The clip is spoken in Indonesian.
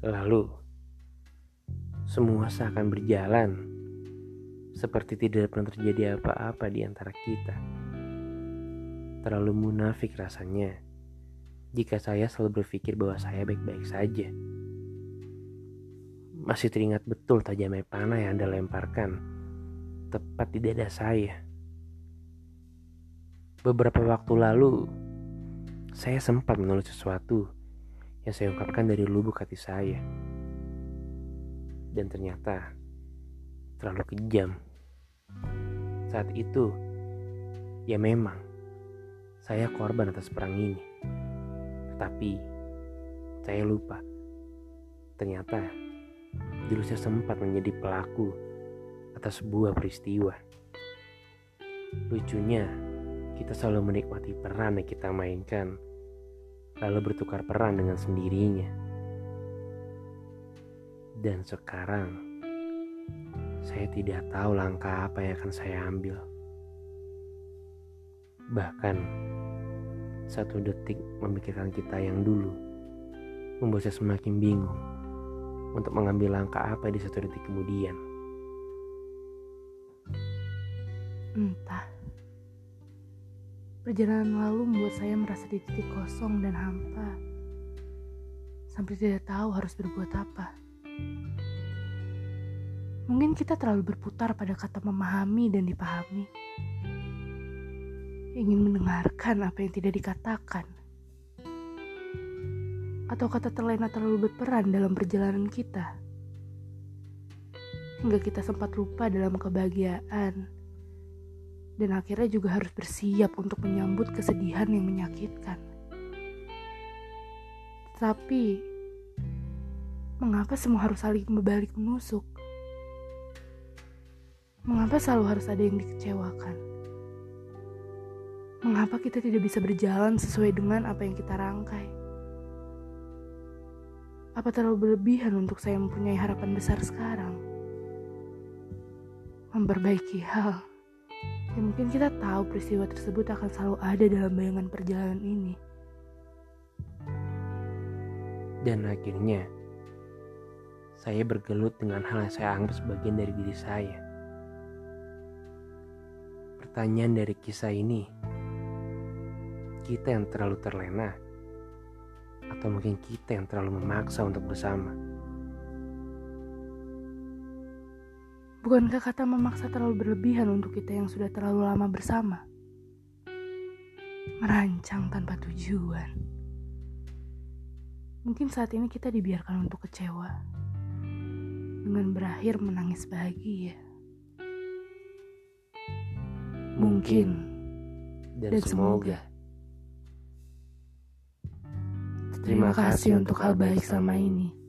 lalu, semua seakan berjalan seperti tidak pernah terjadi apa-apa di antara kita. Terlalu munafik rasanya jika saya selalu berpikir bahwa saya baik-baik saja. Masih teringat betul tajamnya panah yang Anda lemparkan tepat di dada saya. Beberapa waktu lalu, saya sempat menulis sesuatu yang saya ungkapkan dari lubuk hati saya. Dan ternyata terlalu kejam. Saat itu, ya memang, saya korban atas perang ini. Tetapi, saya lupa. Ternyata, dulu saya sempat menjadi pelaku atas sebuah peristiwa. Lucunya, kita selalu menikmati peran yang kita mainkan lalu bertukar peran dengan sendirinya. Dan sekarang, saya tidak tahu langkah apa yang akan saya ambil. Bahkan, satu detik memikirkan kita yang dulu membuat saya semakin bingung untuk mengambil langkah apa di satu detik kemudian. Entah. Perjalanan lalu membuat saya merasa di titik kosong dan hampa. Sampai tidak tahu harus berbuat apa. Mungkin kita terlalu berputar pada kata memahami dan dipahami. Ingin mendengarkan apa yang tidak dikatakan. Atau kata terlena terlalu berperan dalam perjalanan kita. Hingga kita sempat lupa dalam kebahagiaan dan akhirnya juga harus bersiap untuk menyambut kesedihan yang menyakitkan. Tapi, mengapa semua harus saling berbalik menusuk? Mengapa selalu harus ada yang dikecewakan? Mengapa kita tidak bisa berjalan sesuai dengan apa yang kita rangkai? Apa terlalu berlebihan untuk saya mempunyai harapan besar sekarang? Memperbaiki hal Ya mungkin kita tahu peristiwa tersebut akan selalu ada dalam bayangan perjalanan ini. Dan akhirnya, saya bergelut dengan hal yang saya anggap sebagian dari diri saya. Pertanyaan dari kisah ini, kita yang terlalu terlena, atau mungkin kita yang terlalu memaksa untuk bersama. Bukankah kata memaksa terlalu berlebihan untuk kita yang sudah terlalu lama bersama? Merancang tanpa tujuan. Mungkin saat ini kita dibiarkan untuk kecewa. Dengan berakhir menangis bahagia. Mungkin. Dan, Dan semoga. Terima kasih untuk hal baik selama ini.